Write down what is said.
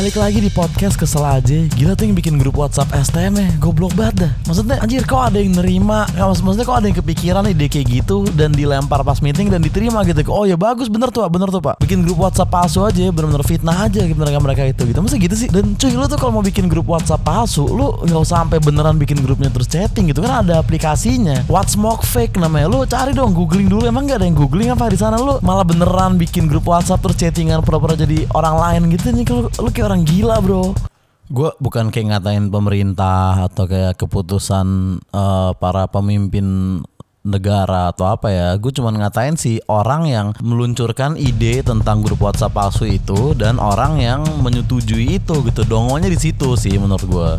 Balik lagi di podcast kesel aja. Gila tuh yang bikin grup whatsapp STM ya Goblok banget dah. Maksudnya anjir kok ada yang nerima? Ya, maksud- Maksudnya kok ada yang kepikiran ide kayak gitu Dan dilempar pas meeting dan diterima gitu? Oh ya bagus bener tuh pak bener tuh pak. Bikin grup whatsapp palsu aja Bener-bener fitnah aja mereka mereka itu gitu. Masa gitu sih? Dan cuy lu tuh kalau mau bikin grup whatsapp palsu Lu nggak usah sampai beneran bikin grupnya terus chatting gitu Kan ada aplikasinya. Whatsmoke fake namanya. Lu cari dong googling dulu. Emang gak ada yang googling apa di sana? Lu malah beneran bikin grup whatsapp terus chattingan pura-pura jadi orang lain gitu nih Kalau lu kayak orang gila bro. Gue bukan kayak ngatain pemerintah atau kayak keputusan eh, para pemimpin negara atau apa ya. Gue cuman ngatain sih orang yang meluncurkan ide tentang grup WhatsApp palsu itu dan orang yang menyetujui itu gitu. Dongonya di situ sih menurut gue